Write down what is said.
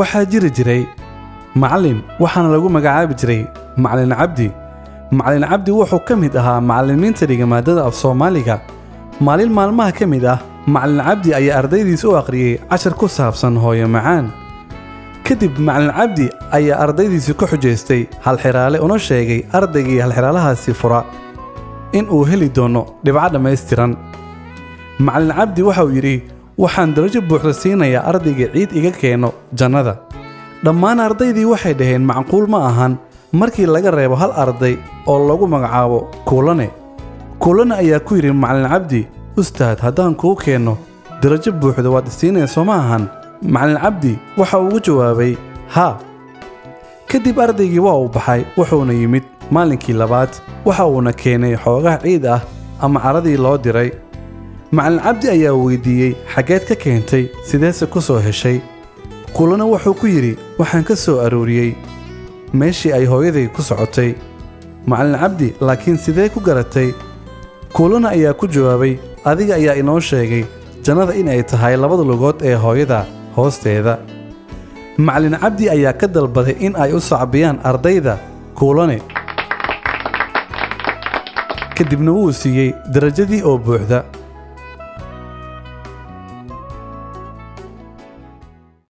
waxaa jiri jiray macallin waxaana lagu magacaabi jiray macallin cabdi. Macallin cabdi wuxuu ka mid ahaa macallimiinta dhiga maadada af soomaaliga. Maalin maalmaha ka mid ah macallin cabdi ayaa ardaydiis u akhriyey cashar ku saabsan hooyo macaan. Kadib macallin cabdi ayaa ardaydiisi ku xujaystay halxiraale una sheegay ardaygii halxiraalahaasi fura in uu heli doono dhibco dhammaystiran macallin cabdi waxauu yidhi waxaan darajo buuxda siinayaa ardayga ciid iga keeno jannada. Dhammaan ardaydii waxay dhaheen macquul ma ahan markii laga reebo hal arday oo lagu magacaabo kuulane kuulane ayaa ku yidhi macallin cabdi ustaad haddaan kuu keenno darajo buuxda waad isiinayso ma ahan. Macallin cabdi waxa uu ugu jawaabay haa kadib ardaygii waa uu baxay wuxuuna yimid maalinkii labaad waxa uuna keenay xoogaha ciid ah ama caradii loo diray macallin cabdi ayaa weydiiyey xaggeed ka keentay sideese ku soo heshay. Kuulana wuxuu ku yidhi waxaan ka soo arooriyey. Meeshii ay hooyaday ku socotay. Macallin cabdi laakiin sidee ku garatay? Kuulana ayaa ku jawaabay adiga ayaa inoo sheegay jannada in ay tahay labada lugood ee hooyada hoosteeda. Macallin cabdi ayaa ka dalbaday in ay u sacbiyaan ardayda kuulane kadibna wuu siiyey darajadii oo buuxda